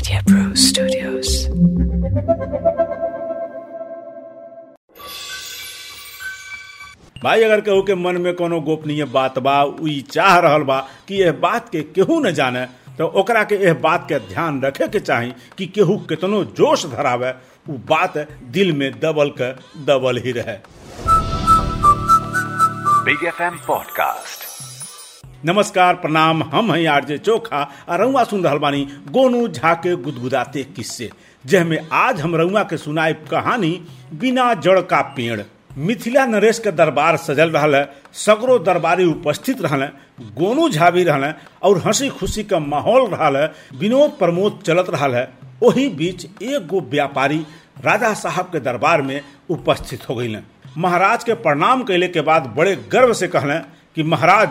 Media Pro Studios. भाई अगर केहू के मन में कोनो गोपनीय बात बा उ चाह रहल बा कि यह बात के केहू न जाने तो ओकरा के यह बात के ध्यान रखे के चाही कि केहू कितनो जोश धरावे उ बात दिल में दबल के दबल ही रहे Big FM Podcast. नमस्कार, प्रणाम। हम हैं आरजे चोखा और रउआ सुन रहल बानी गोनू झा के गुदगुदाते किस्से। जेमे आज हम रउआ के सुनाई कहानी, बिना जड़ का पेड़। मिथिला नरेश के दरबार सजल रहा है, सगरो दरबारी उपस्थित रहल है, गोनू झा भी रहल है, और हँसी खुशी का माहौल रहा विनोद प्रमोद चलत रहा है। ओही बीच एक गो व्यापारी राजा साहब के दरबार में उपस्थित हो गई महाराज के प्रणाम कैले के बाद बड़े गर्व से कहलें कि महाराज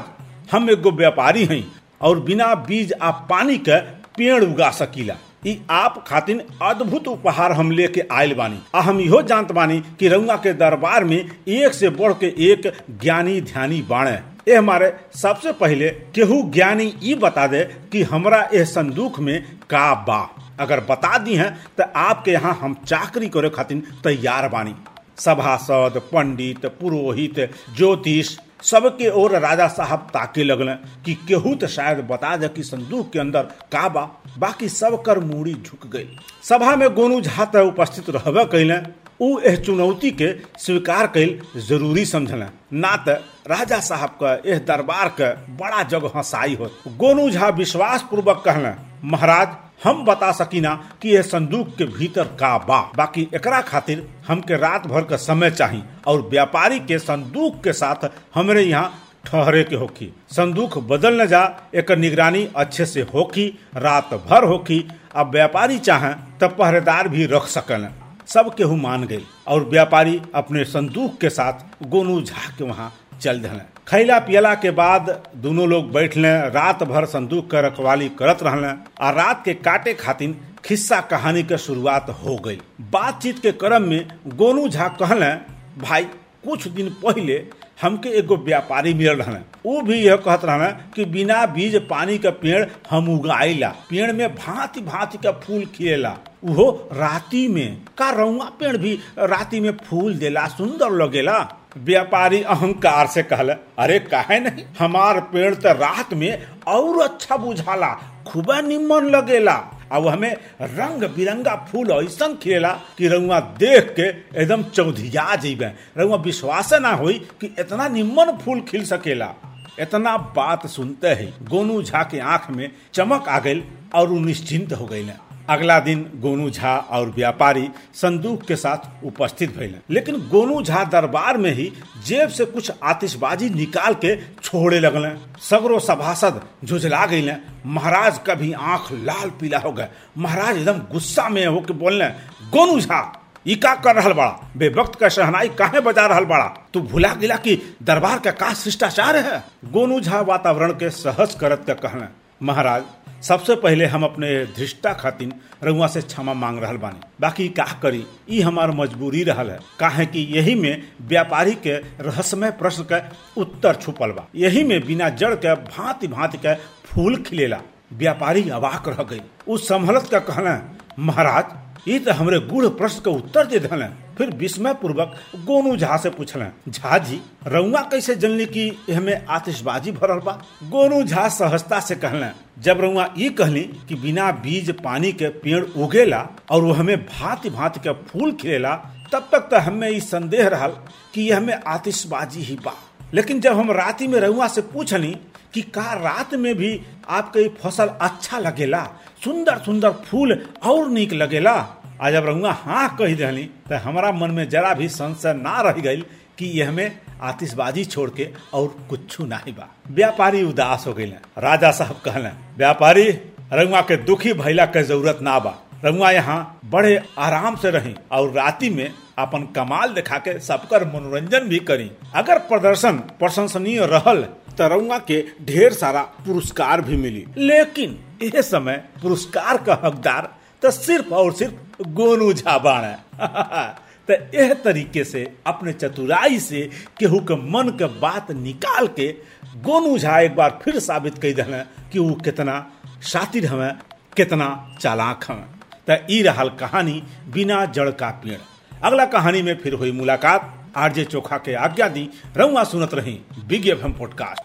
हम एगो व्यापारी हैं और बिना बीज आ पानी के पेड़ उगा सकीला। ई आप खातिन अद्भुत उपहार हम लेके आयल बानी। आ हम इहो जानत बानी कि रउआ के दरबार में एक से बढ़ के एक ज्ञानी ध्यानी बाणे ए हमारे सबसे पहले केहू ज्ञानी ई बता दे कि हमरा ए संदूक में का बा। अगर बता दी हैं तो आपके यहाँ हम चाकरी करे खातिर तैयार बानी। सभासद, पंडित, पुरोहित, ज्योतिष सबके ओर राजा साहब ताके लगल कि केहू तो शायद बता दे कि संदूक के अंदर का बा बाकी सब कर मूड़ी झुक गई। सभा में गोनू झा त उपस्थित रहबे कैले उ एह चुनौती के स्वीकार कैल ज़रूरी समझल ना त राजा साहब का एह दरबार के बड़ा जग हंसाई हो गोनू झा विश्वास पूर्वक कहले महाराज हम बता सकीना कि यह संदूक के भीतर का बा बाकी एकरा खातिर हमके रात भर का समय चाहिए और व्यापारी के संदूक के साथ हमरे यहाँ ठहरे के होकी संदूक बदल न जा एक निगरानी अच्छे से होकी रात भर होकी अब व्यापारी चाहे तब पहरेदार भी रख सकल सब केहू मान गई और व्यापारी अपने संदूक के साथ गोनू झा के वहाँ चल दिले खैला पियला के बाद दोनों लोग बैठले रात भर संदूक के रखवाली करत रहले और रात के काटे खातिर खिस्सा कहानी के शुरुआत हो गई। बातचीत के क्रम में गोनू झा कहले, भाई, कुछ दिन पहले हमके एगो व्यापारी मिलल रहले। वो भी यह कहत रहले कि बिना बीज पानी का पेड़ हम उगाइला। पेड़ में भांति भांति का फूल खिलेला। उहो राती में, का रउआ पेड़ भी राती में फूल देला, सुंदर लगेला। व्यापारी अहंकार से कहले, अरे, काहे नहीं? हमार पेड़ तो रात में और अच्छा बुझाला, खूब निमन लगेला। अब हमें रंग बिरंगा फूल ऐसा खिलेला कि रउआ देख के एकदम चौधिया जेबे रउआ विश्वास ना होई कि इतना निमन फूल खिल सकेला। इतना बात सुनते ही गोनू झा के आँख में चमक आ गई और निश्चिंत हो गई अगला दिन गोनू झा और व्यापारी संदूक के साथ उपस्थित भइले। लेकिन गोनू झा दरबार में ही जेब से कुछ आतिशबाजी निकाल के छोड़े लगले। सगरो सभासद झुझला गई महाराज का भी आँख लाल पीला हो गए। महाराज एकदम गुस्सा में होके बोलने गोनू झा, ई का कर रहा बड़ा? बेवक्त का शहनाई काहे बजा रहा बड़ा? तू भुला गिला कि दरबार का का शिष्टाचार है? गोनू झा वातावरण के सहज करत का कहना महाराज, सबसे पहले हम अपने धृष्टा खातिन रउआ से क्षमा मांग रहा बानी। बाकी का करी? ई हमार मजबूरी रहल है। काहे कि यही में व्यापारी के रहस्यमय प्रश्न के उत्तर छुपल बा। यही में बिना जड़ के भांति भांति के फूल खिलेला। व्यापारी अवाक रह गई। उस संभलत का कहना महाराज ये तो हमरे गूढ़ प्रश्न का उत्तर दे दिले। फिर विस्मय पूर्वक गोनू झा से पूछले झा जी रउआ कैसे जनली कि हमें आतिशबाजी भरल बा? गोनू झा सहजता से कहले, जब रउआ ये कहली कि बिना बीज पानी के पेड़ उगेला और वो हमें भांति भांति के फूल खिलेला, तब तक तो हमें ये संदेह रहा कि यह हमें आतिशबाजी ही बा। लेकिन जब हम राति में रउआ से पूछली कि का रात में भी आपके फ़सल अच्छा लगेला सुंदर सुंदर फूल और निक लगेला आ जब रउआ हाँ कह दिली तो हमारा मन में जरा भी संशय ना रह गई कि यह में आतिशबाजी छोड़ के और कुछ नहीं बा। व्यापारी उदास हो गई राजा साहब कहले, व्यापारी रंगुआ के दुखी भैला के ज़रूरत ना बा। रउआ यहाँ बड़े आराम से रही और राति में अपन कमाल दिखा के सबकर मनोरंजन भी करी। अगर प्रदर्शन प्रशंसनीय रहल तो रउआ के ढेर सारा पुरस्कार भी मिली। लेकिन यह समय पुरस्कार का हकदार तो सिर्फ़ और सिर्फ़ गोनू झा बाण तो यह तरीके से अपने चतुराई से केहू के मन के बात निकाल के गोनू झा एक बार फिर साबित कर दिले कि वो कितना शातिर हमें, कितना चालाक हैं त ई कहानी बिना जड़ का पेड़। अगला कहानी में फिर हुई मुलाकात। आरजे चोखा के आज्ञा दी रउआ सुनत रही बिग एफ़ पॉडकास्ट।